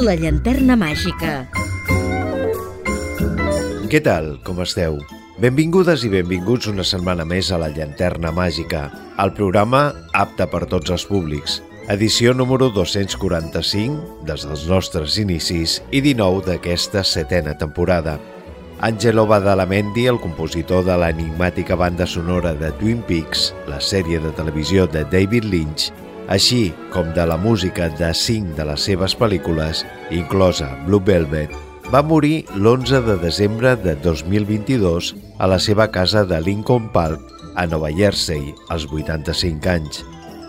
La llanterna màgica. Què tal? Com esteu? Benvingudes i benvinguts una setmana més a La Llanterna Màgica, el programa apte per tots els públics. Edició número 245 des dels nostres inicis i 19 d'aquesta setena temporada. Angelo Badalamenti, el compositor de l'enigmàtica banda sonora de Twin Peaks, la sèrie de televisió de David Lynch, així com de la música de cinc de les seves pel·lícules, inclosa Blue Velvet, va morir l'11 de desembre de 2022 a la seva casa de Lincoln Park, a Nova Jersey, als 85 anys.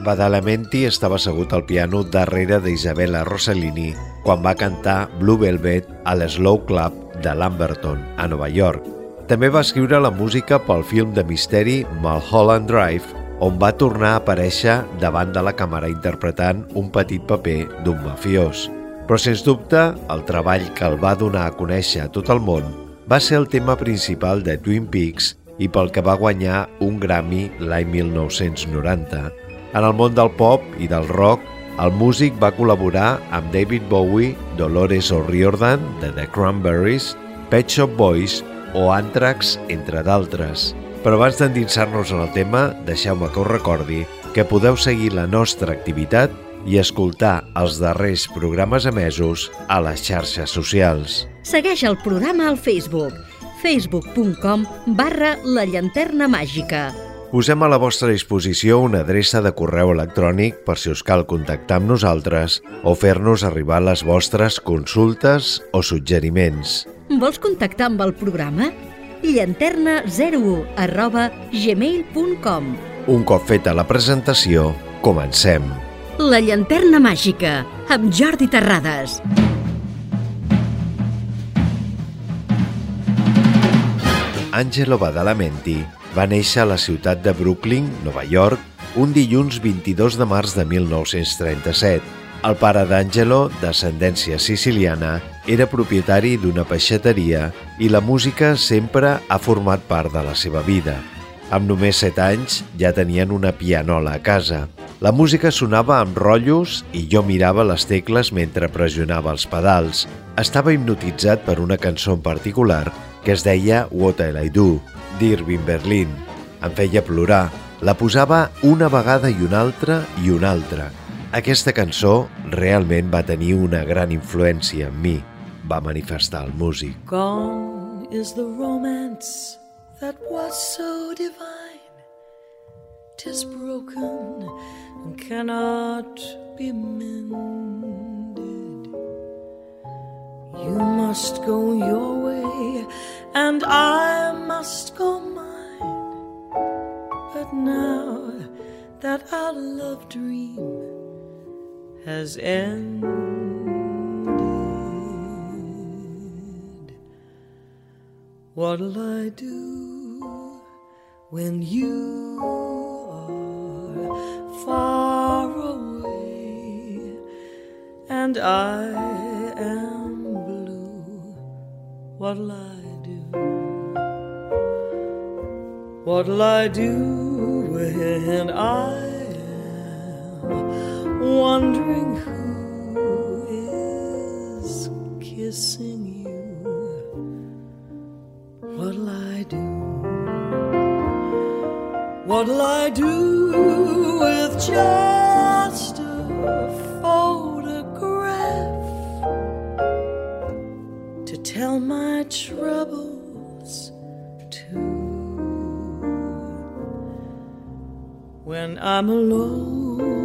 Badalamenti estava assegut al piano darrere d'Isabella Rossellini quan va cantar Blue Velvet a l'Slow Club de Lamberton, a Nova York. També va escriure la música pel film de misteri Mulholland Drive, on va tornar a aparèixer davant de la càmera interpretant un petit paper d'un mafiós. Però, sens dubte, el treball que el va donar a conèixer a tot el món va ser el tema principal de Twin Peaks i pel que va guanyar un Grammy l'any 1990. En el món del pop i del rock, el músic va col·laborar amb David Bowie, Dolores O'Riordan, de The Cranberries, Pet Shop Boys o Anthrax, entre d'altres. Però abans d'endinsar-nos en el tema, deixeu-me que us recordi que podeu seguir la nostra activitat i escoltar els darrers programes emesos a les xarxes socials. Segueix el programa al Facebook facebook.com barra la llanterna màgica. Posem a la vostra disposició una adreça de correu electrònic per si us cal contactar amb nosaltres o fer-nos arribar les vostres consultes o suggeriments. Vols contactar amb el programa? Llanterna01 arroba gmail.com Un cop feta la presentació, comencem. La llanterna màgica, amb Jordi Terrades. Angelo Badalamenti va néixer a la ciutat de Brooklyn, Nova York, un dilluns 22 de març de 1937. El pare d'Angelo, d'ascendència siciliana, era propietari d'una peixateria i la música sempre ha format part de la seva vida. Amb només 7 anys ja tenien una pianola a casa. La música sonava amb rotllos i jo mirava les tecles mentre pressionava els pedals. Estava hipnotitzat per una cançó en particular que es deia What I Do, d'Irving Berlin. Em feia plorar. La posava una vegada i una altra i una altra. Aquesta cançó realment va tenir una gran influència en mi, va manifestar el músic. Gone is the romance that was so divine. Tis broken and cannot be mended. You must go your way and I must go mine. But now that our love dream has ended, what'll I do when you are far away and I am blue? What'll I do? What'll I do when I wondering who is kissing you? What'll I do? What'll I do with just a photograph to tell my troubles to? When I'm alone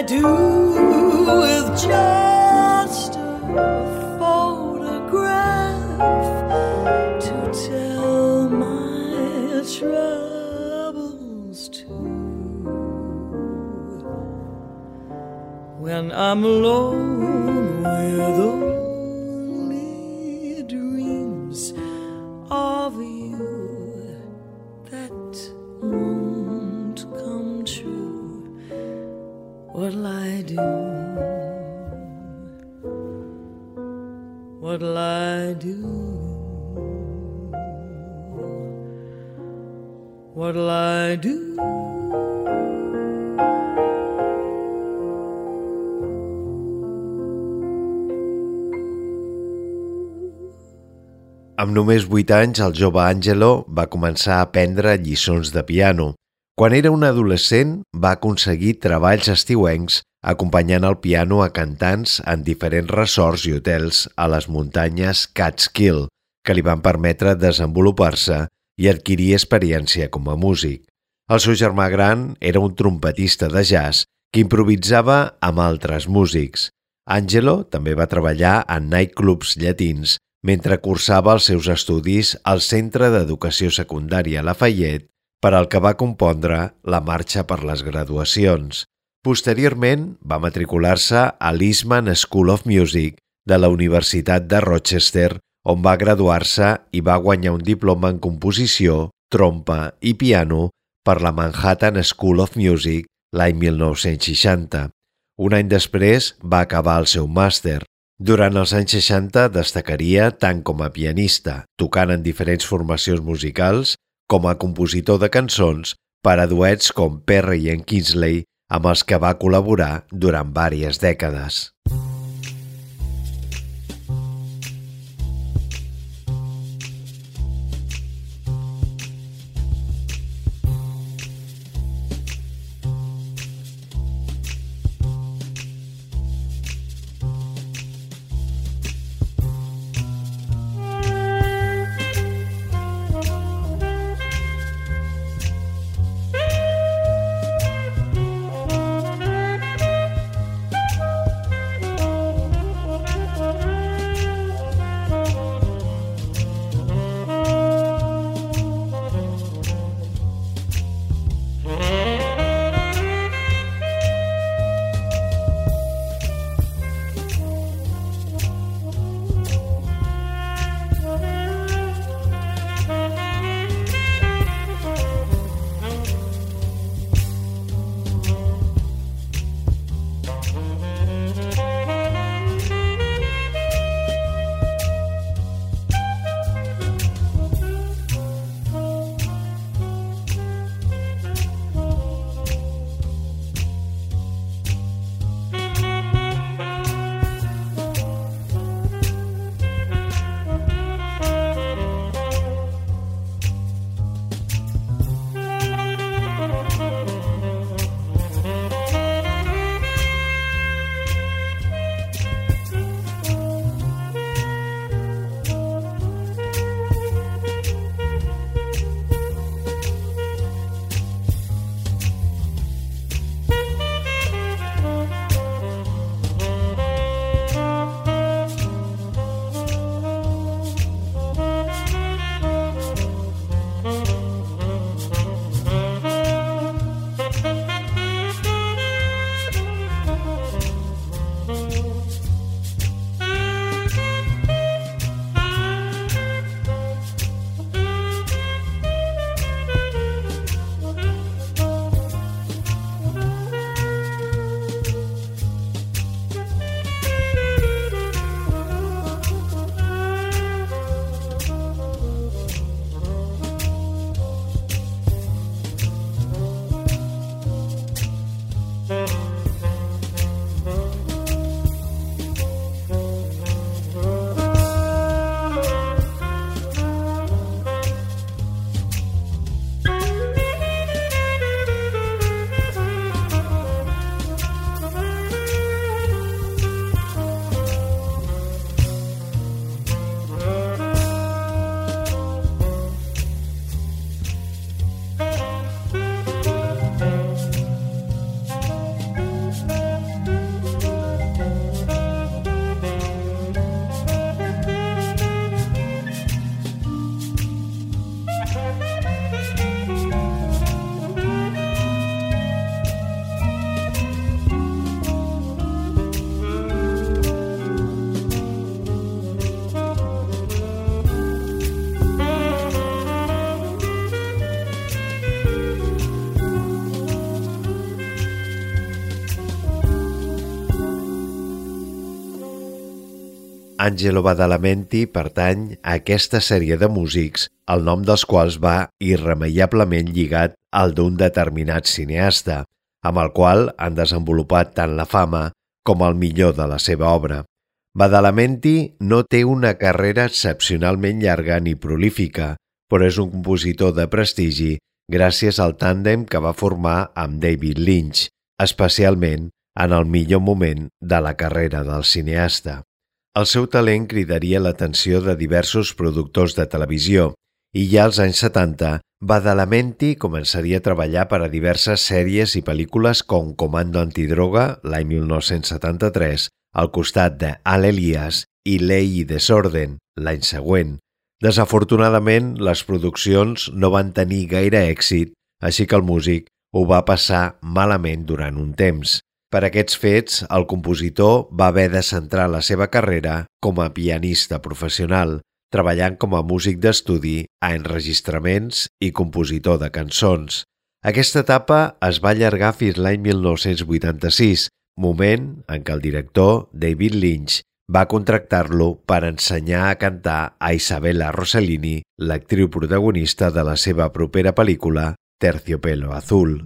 I do with just a photograph to tell my troubles to? When I'm alone Amb només 8 anys, el jove Angelo va començar a aprendre lliçons de piano. Quan era un adolescent, va aconseguir treballs estiuencs acompanyant el piano a cantants en diferents resorts i hotels a les muntanyes Catskill, que li van permetre desenvolupar-se i adquirir experiència com a músic. El seu germà gran era un trompetista de jazz que improvisava amb altres músics. Angelo també va treballar en nightclubs llatins mentre cursava els seus estudis al Centre d'Educació Secundària Lafayette, per al que va compondre la marxa per les graduacions. Posteriorment, va matricular-se a l'Eastman School of Music de la Universitat de Rochester, on va graduar-se i va guanyar un diploma en composició, trompa i piano per la Manhattan School of Music l'any 1960. Un any després va acabar el seu màster. Durant els anys 60 destacaria tant com a pianista, tocant en diferents formacions musicals, com a compositor de cançons per a duets com Perry i en Kingsley, amb els que va col·laborar durant vàries dècades. Angelo Badalamenti pertany a aquesta sèrie de músics, el nom dels quals va irremeiablement lligat al d'un determinat cineasta, amb el qual han desenvolupat tant la fama com el millor de la seva obra. Badalamenti no té una carrera excepcionalment llarga ni prolífica, però és un compositor de prestigi gràcies al tàndem que va formar amb David Lynch, especialment en el millor moment de la carrera del cineasta. El seu talent cridaria l'atenció de diversos productors de televisió i ja als anys 70 Badalamenti començaria a treballar per a diverses sèries i pel·lícules com Comando Antidroga, l'any 1973, al costat de Al Elias i Lei i Desorden, l'any següent. Desafortunadament, les produccions no van tenir gaire èxit, així que el músic ho va passar malament durant un temps. Per aquests fets, el compositor va haver de centrar la seva carrera com a pianista professional, treballant com a músic d'estudi a enregistraments i compositor de cançons. Aquesta etapa es va allargar fins l'any 1986, moment en què el director, David Lynch, va contractar-lo per ensenyar a cantar a Isabella Rossellini, l'actriu protagonista de la seva propera pel·lícula Terciopelo Azul.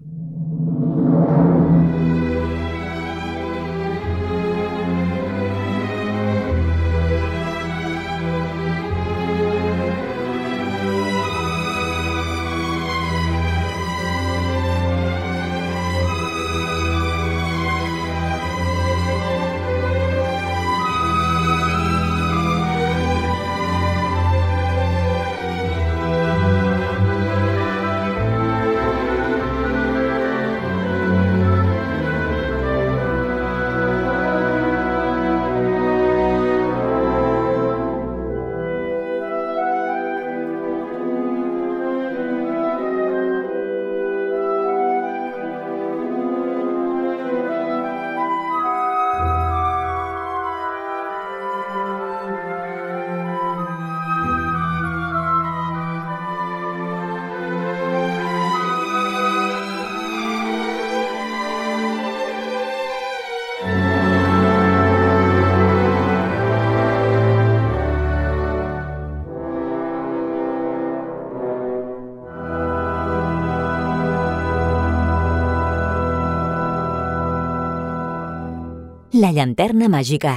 La llanterna màgica,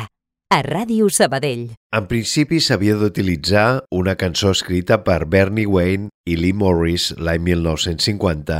a Ràdio Sabadell. En principi s'havia d'utilitzar una cançó escrita per Bernie Wayne i Lee Morris l'any 1950,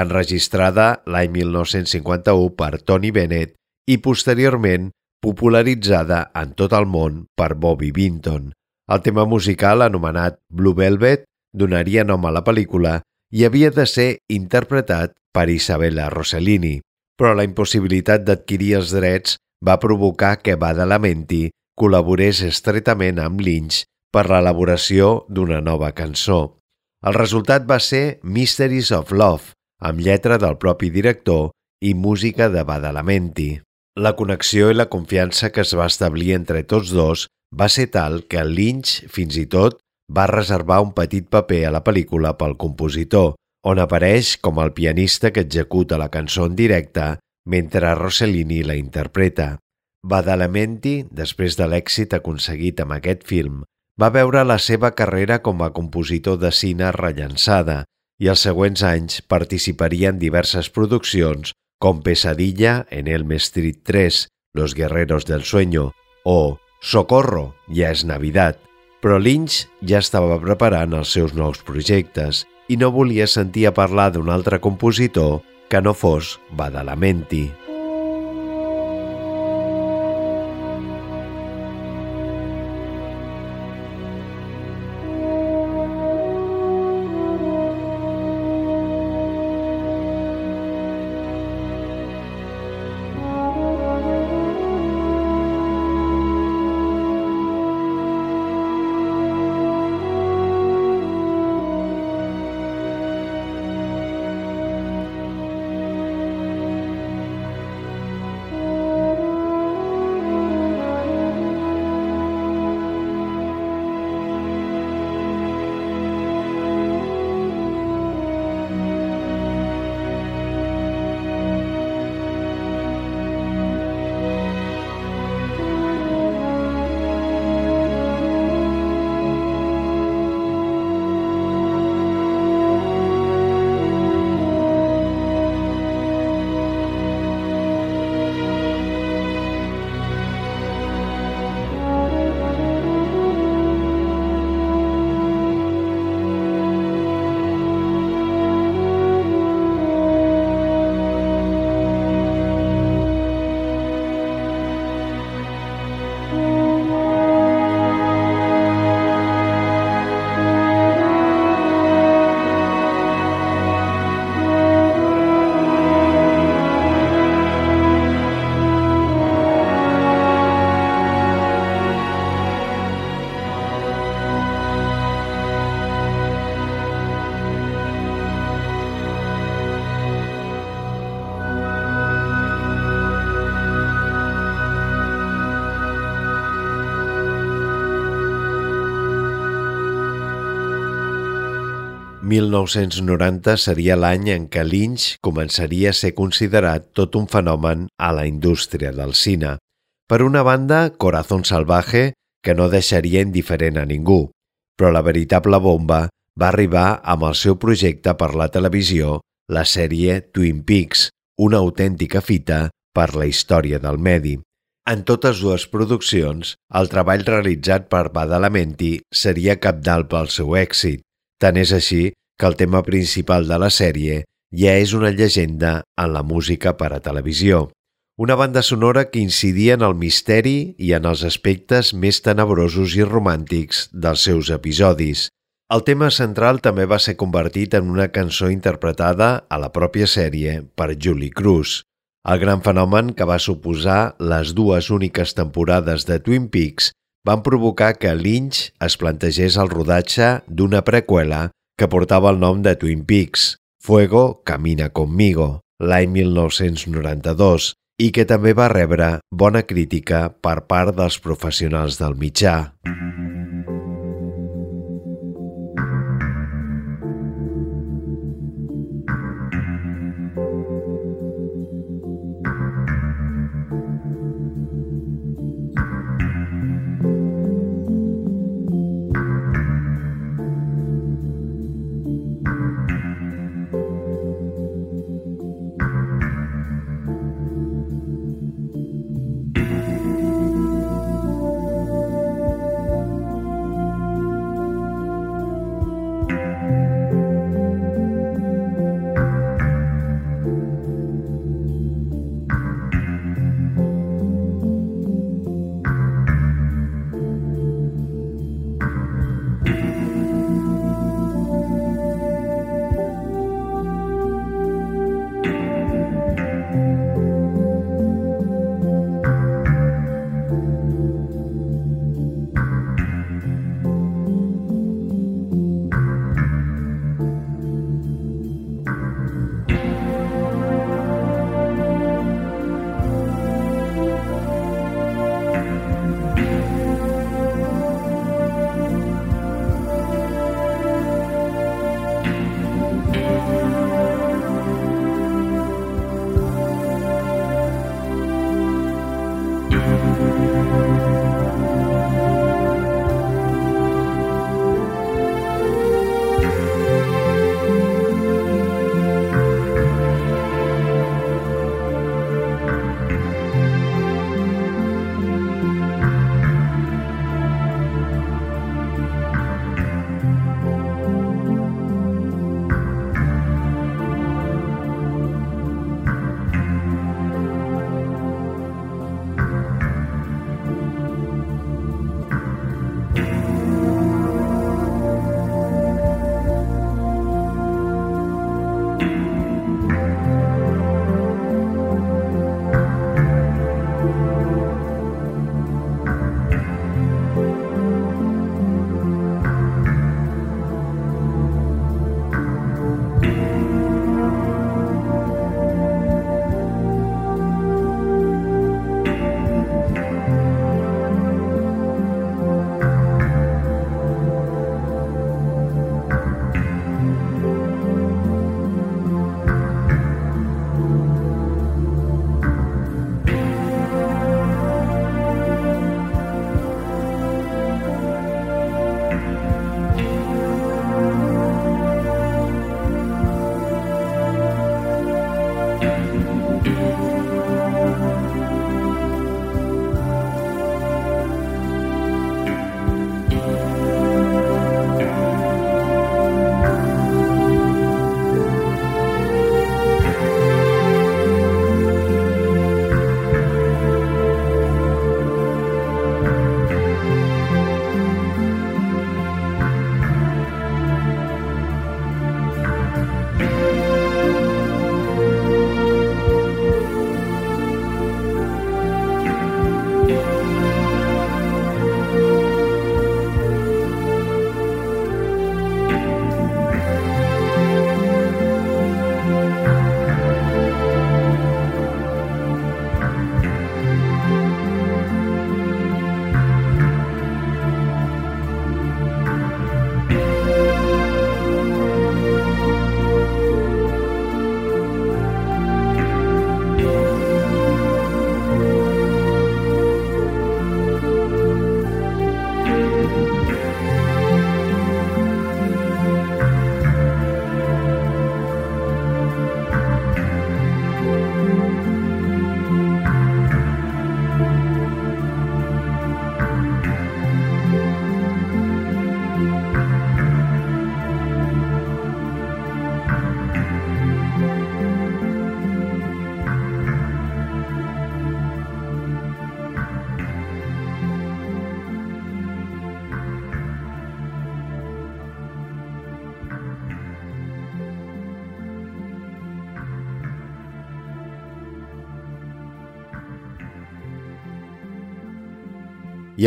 enregistrada l'any 1951 per Tony Bennett i posteriorment popularitzada en tot el món per Bobby Vinton. El tema musical, anomenat Blue Velvet, donaria nom a la pel·lícula i havia de ser interpretat per Isabella Rossellini, però la impossibilitat d'adquirir els drets va provocar que Badalamenti col·laborés estretament amb Lynch per l'elaboració d'una nova cançó. El resultat va ser Mysteries of Love, amb lletra del propi director i música de Badalamenti. La connexió i la confiança que es va establir entre tots dos va ser tal que Lynch, fins i tot, va reservar un petit paper a la pel·lícula pel compositor, on apareix com el pianista que executa la cançó en directe mentre Rossellini la interpreta. Badalamenti, després de l'èxit aconseguit amb aquest film, va veure la seva carrera com a compositor de cine rellançada i els següents anys participaria en diverses produccions com Pesadilla en Elm Street 3, Los Guerreros del Sueño o Socorro, ja és Navidad. Però Lynch ja estava preparant els seus nous projectes i no volia sentir a parlar d'un altre compositor que no fos Badalamenti. 1990 seria l'any en què Lynch començaria a ser considerat tot un fenomen a la indústria del cine. Per una banda, Corazón Salvaje, que no deixaria indiferent a ningú, però la veritable bomba va arribar amb el seu projecte per la televisió, la sèrie Twin Peaks, una autèntica fita per la història del medi. En totes dues produccions, el treball realitzat per Badalamenti seria capdalt pel seu èxit. Tant és així que el tema principal de la sèrie ja és una llegenda en la música per a televisió. Una banda sonora que incidia en el misteri i en els aspectes més tenebrosos i romàntics dels seus episodis. El tema central també va ser convertit en una cançó interpretada a la pròpia sèrie per Julie Cruz. El gran fenomen que va suposar les dues úniques temporades de Twin Peaks van provocar que Lynch es plantegés el rodatge d'una preqüela que portava el nom de Twin Peaks, Fuego Camina Conmigo, l'any 1992, i que també va rebre bona crítica per part dels professionals del mitjà. Mm -hmm.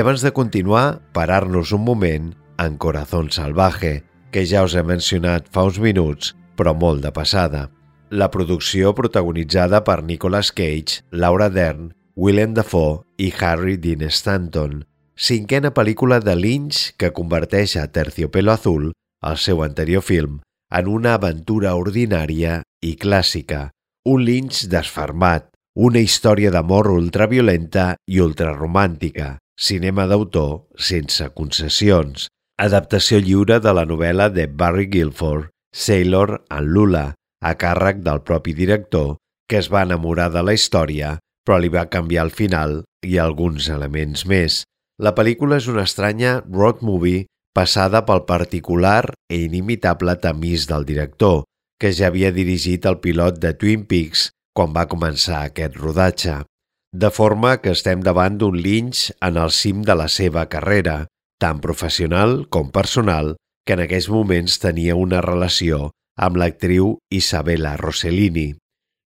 Abans de continuar, parar-nos un moment en Corazón Salvaje, que ja us he mencionat fa uns minuts, però molt de passada. La producció protagonitzada per Nicolas Cage, Laura Dern, Willem Dafoe i Harry Dean Stanton, cinquena pel·lícula de Lynch que converteix a Terciopelo Azul, el seu anterior film, en una aventura ordinària i clàssica, un Lynch desfermat, una història d'amor ultraviolenta i ultraromàntica, cinema d'autor sense concessions, adaptació lliure de la novel·la de Barry Guilford, Sailor and Lula, a càrrec del propi director, que es va enamorar de la història, però li va canviar el final i alguns elements més. La pel·lícula és una estranya road movie passada pel particular e inimitable tamís del director, que ja havia dirigit el pilot de Twin Peaks quan va començar aquest rodatge. De forma que estem davant d'un Lynch en el cim de la seva carrera, tant professional com personal, que en aquells moments tenia una relació amb l'actriu Isabella Rossellini.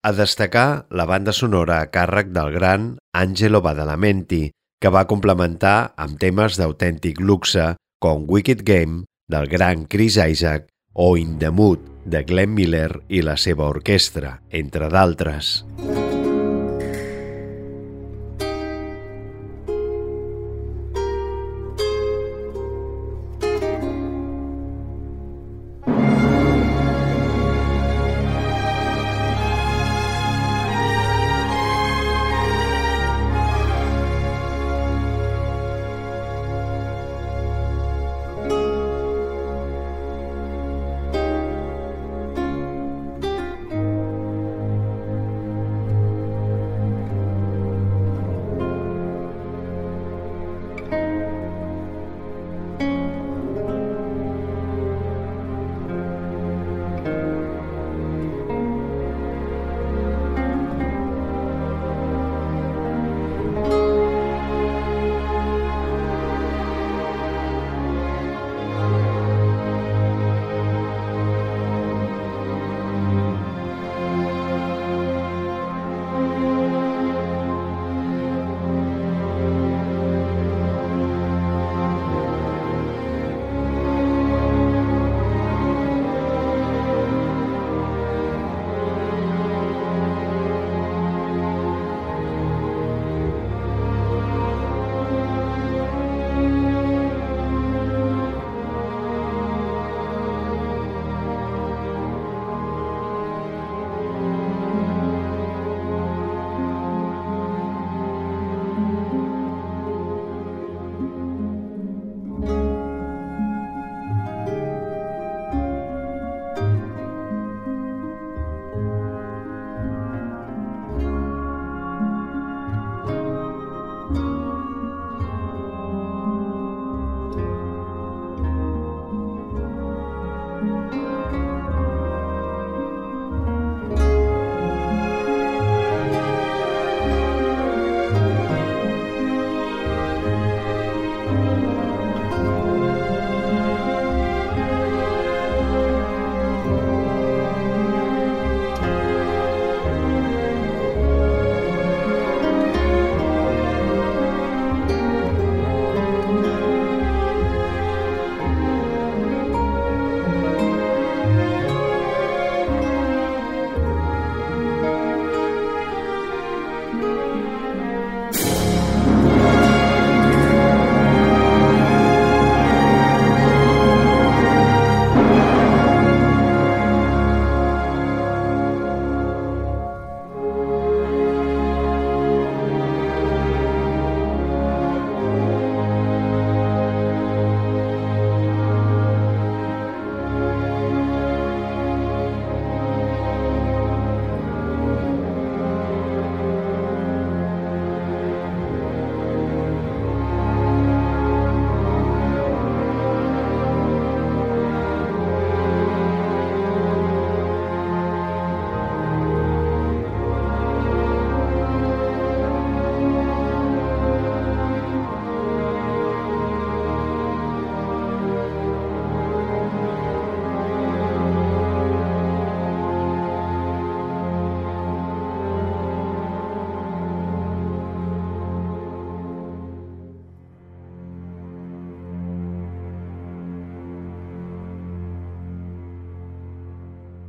A destacar la banda sonora a càrrec del gran Angelo Badalamenti, que va complementar amb temes d'autèntic luxe com Wicked Game del gran Chris Isaac o In the Mood de Glenn Miller i la seva orquestra, entre d'altres.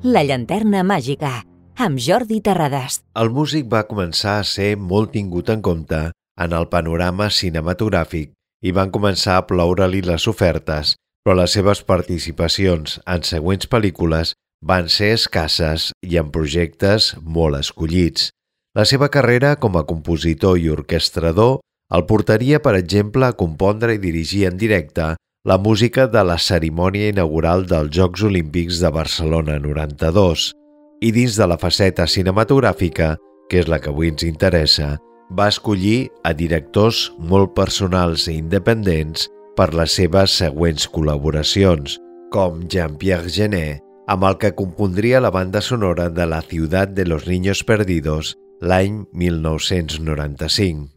La llanterna màgica, amb Jordi Terrades. El músic va començar a ser molt tingut en compte en el panorama cinematogràfic i van començar a ploure-li les ofertes, però les seves participacions en següents pel·lícules van ser escasses i en projectes molt escollits. La seva carrera com a compositor i orquestrador el portaria, per exemple, a compondre i dirigir en directe la música de la cerimònia inaugural dels Jocs Olímpics de Barcelona 92 i dins de la faceta cinematogràfica, que és la que avui ens interessa, va escollir a directors molt personals i independents per les seves següents col·laboracions, com Jean-Pierre Genet, amb el que compondria la banda sonora de La ciutat de los niños perdidos l'any 1995.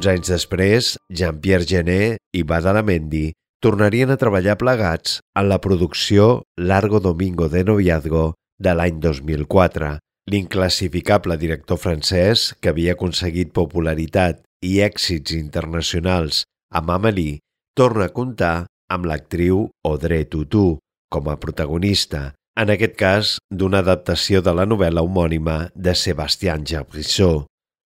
Uns anys després, Jean-Pierre Genet i Badalamenti tornarien a treballar plegats en la producció Largo Domingo de Noviazgo de l'any 2004. L'inclassificable director francès, que havia aconseguit popularitat i èxits internacionals amb Amélie, torna a comptar amb l'actriu Audrey Tautou com a protagonista, en aquest cas d'una adaptació de la novel·la homònima de Sébastien Jabrissot.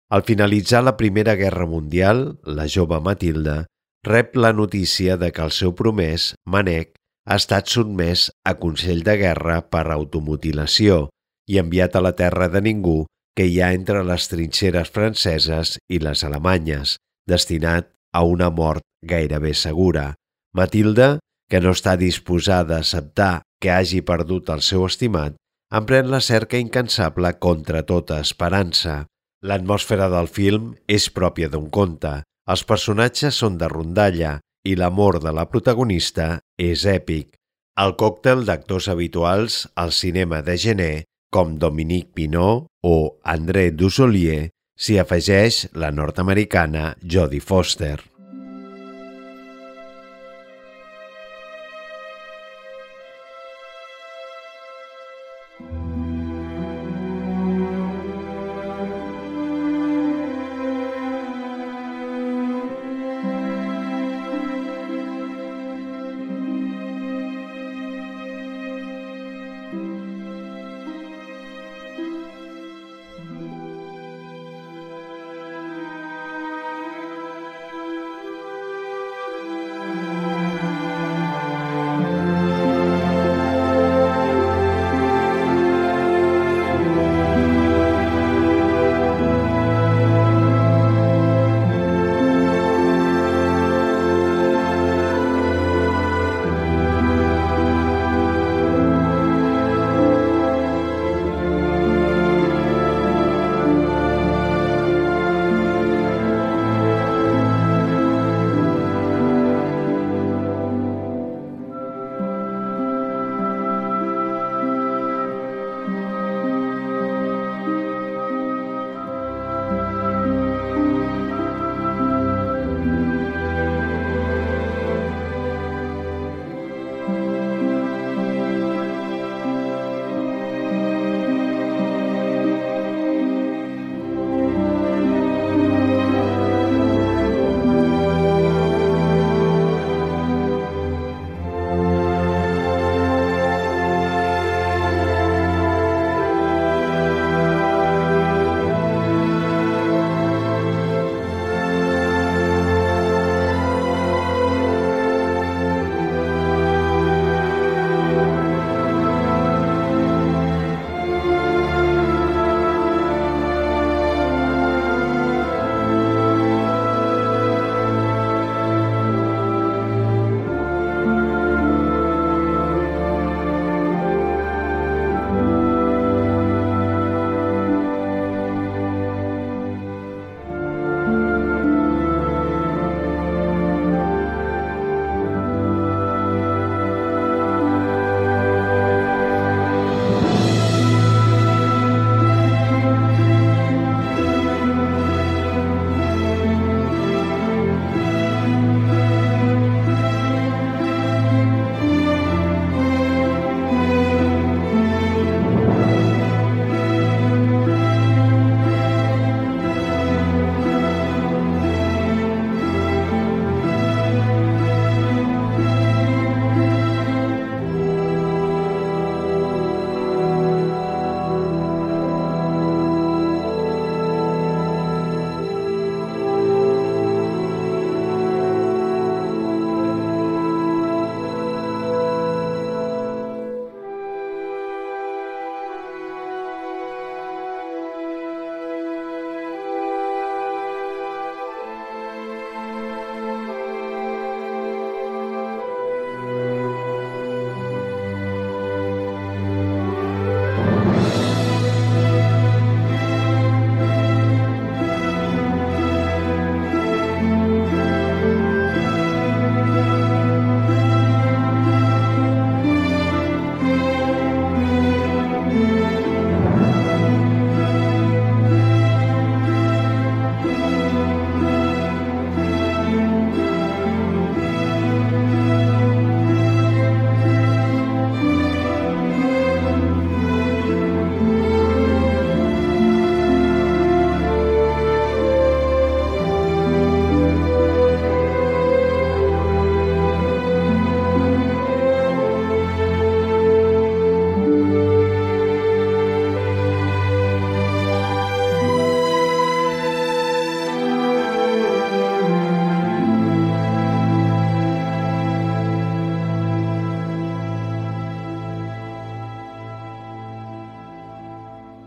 Al finalitzar la Primera Guerra Mundial, la jove Matilda rep la notícia de que el seu promès, Manec, ha estat sotmès a Consell de Guerra per automutilació i enviat a la terra de ningú que hi ha entre les trinxeres franceses i les alemanyes, destinat a una mort gairebé segura. Matilda, que no està disposada a acceptar que hagi perdut el seu estimat, emprèn la cerca incansable contra tota esperança. L'atmosfera del film és pròpia d'un conte. Els personatges són de rondalla i l'amor de la protagonista és èpic. El còctel d'actors habituals al cinema de Gené, com Dominique Pinot o André Dussolier, s'hi afegeix la nord-americana Jodie Foster.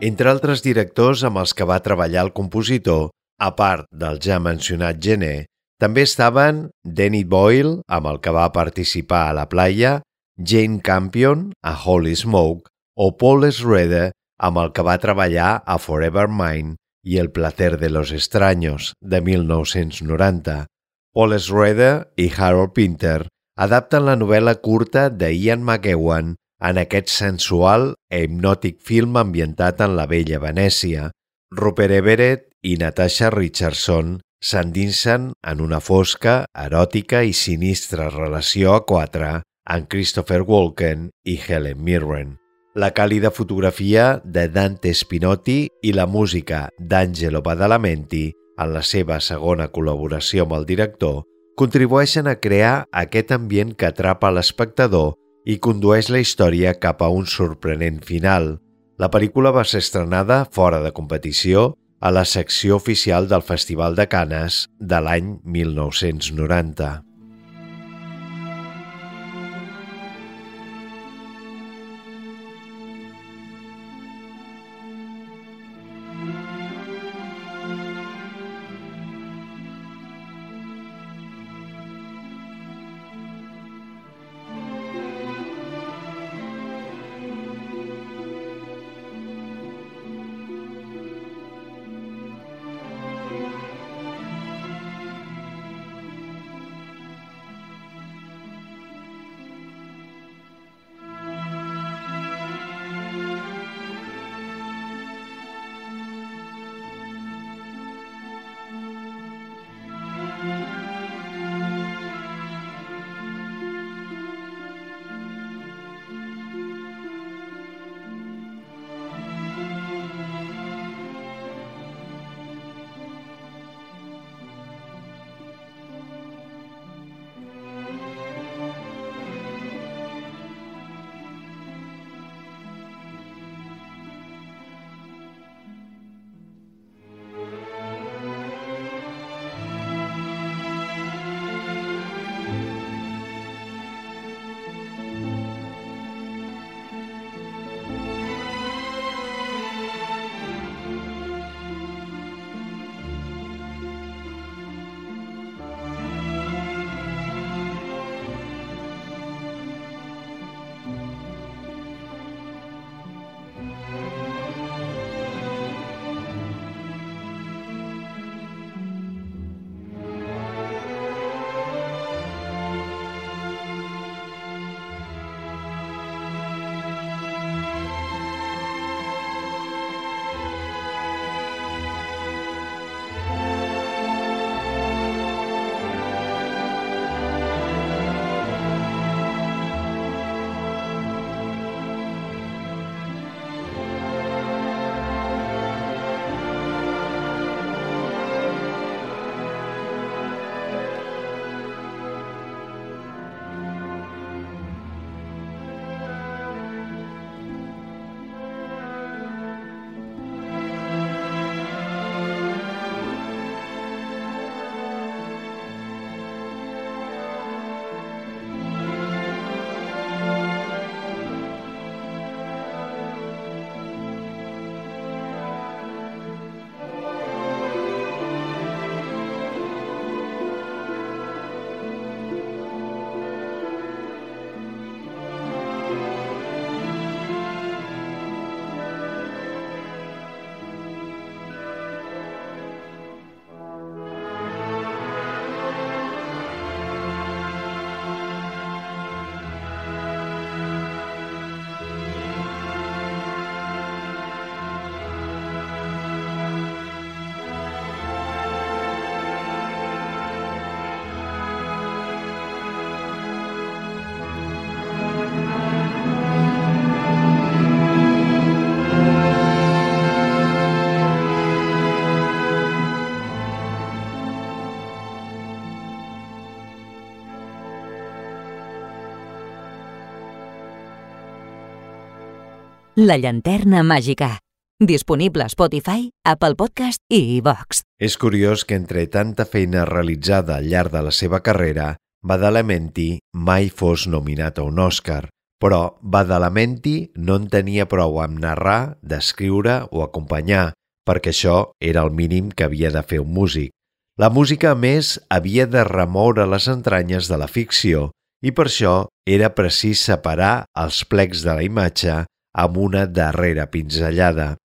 Entre altres directors amb els que va treballar el compositor, a part del ja mencionat Gené, també estaven Danny Boyle, amb el que va participar a La Playa, Jane Campion, a Holy Smoke, o Paul Schroeder, amb el que va treballar a Forever Mine i El placer de los extraños, de 1990. Paul Schroeder i Harold Pinter adapten la novel·la curta de Ian McEwan en aquest sensual e hipnòtic film ambientat en la vella Venècia. Rupert Everett i Natasha Richardson s'endinsen en una fosca, eròtica i sinistra relació a quatre amb Christopher Walken i Helen Mirren. La càlida fotografia de Dante Spinotti i la música d'Angelo Badalamenti en la seva segona col·laboració amb el director, contribueixen a crear aquest ambient que atrapa l'espectador i condueix la història cap a un sorprenent final. La pel·lícula va ser estrenada fora de competició a la secció oficial del Festival de Canes de l'any 1990. La llanterna màgica. Disponible a Spotify, Apple Podcast i iVox. És curiós que entre tanta feina realitzada al llarg de la seva carrera, Badalamenti mai fos nominat a un Oscar, però Badalamenti no en tenia prou amb narrar, descriure o acompanyar, perquè això era el mínim que havia de fer un músic. La música, a més, havia de remoure les entranyes de la ficció i per això era precís separar els plecs de la imatge amb una darrera pinzellada.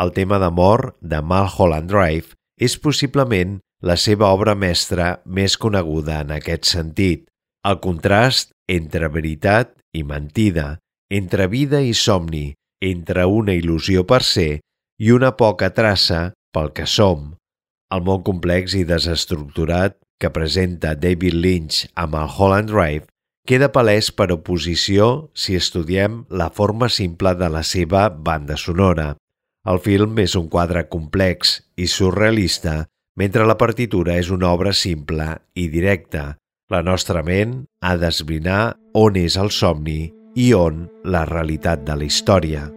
El tema d'amor de Mulholland Drive és possiblement la seva obra mestra més coneguda en aquest sentit. El contrast entre veritat i mentida, entre vida i somni, entre una il·lusió per ser i una poca traça pel que som. El món complex i desestructurat que presenta David Lynch amb el Holland Drive queda palès per oposició si estudiem la forma simple de la seva banda sonora. El film és un quadre complex i surrealista, mentre la partitura és una obra simple i directa, la nostra ment ha d'esbrinar on és el somni i on la realitat de la història.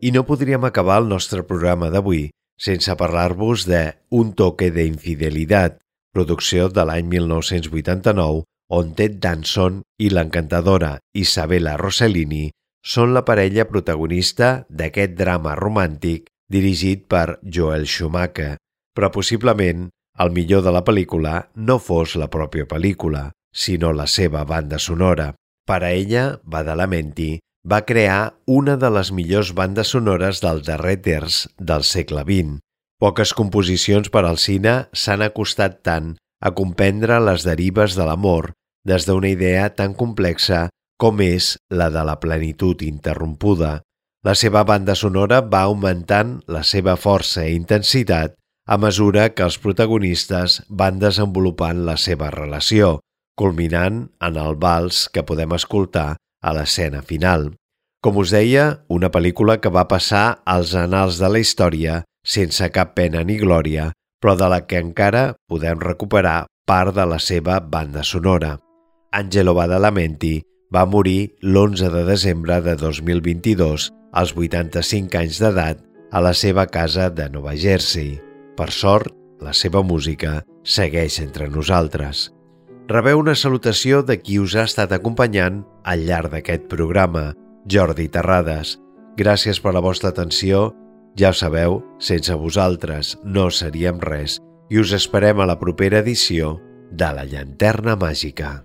I no podríem acabar el nostre programa d'avui sense parlar-vos de Un toque de infidelitat, producció de l'any 1989, on Ted Danson i l'encantadora Isabella Rossellini són la parella protagonista d'aquest drama romàntic dirigit per Joel Schumacher, però possiblement el millor de la pel·lícula no fos la pròpia pel·lícula, sinó la seva banda sonora. Per a ella, Badalamenti va crear una de les millors bandes sonores del darrer terç del segle XX. Poques composicions per al cine s'han acostat tant a comprendre les derives de l'amor des d'una idea tan complexa com és la de la plenitud interrompuda. La seva banda sonora va augmentant la seva força i intensitat a mesura que els protagonistes van desenvolupant la seva relació, culminant en el vals que podem escoltar a l'escena final. Com us deia, una pel·lícula que va passar als anals de la història sense cap pena ni glòria, però de la que encara podem recuperar part de la seva banda sonora. Angelo Badalamenti va morir l'11 de desembre de 2022 als 85 anys d'edat a la seva casa de Nova Jersey. Per sort, la seva música segueix entre nosaltres. Rebeu una salutació de qui us ha estat acompanyant al llarg d'aquest programa, Jordi Terrades. Gràcies per la vostra atenció. Ja ho sabeu, sense vosaltres no seríem res i us esperem a la propera edició de La Llanterna Màgica.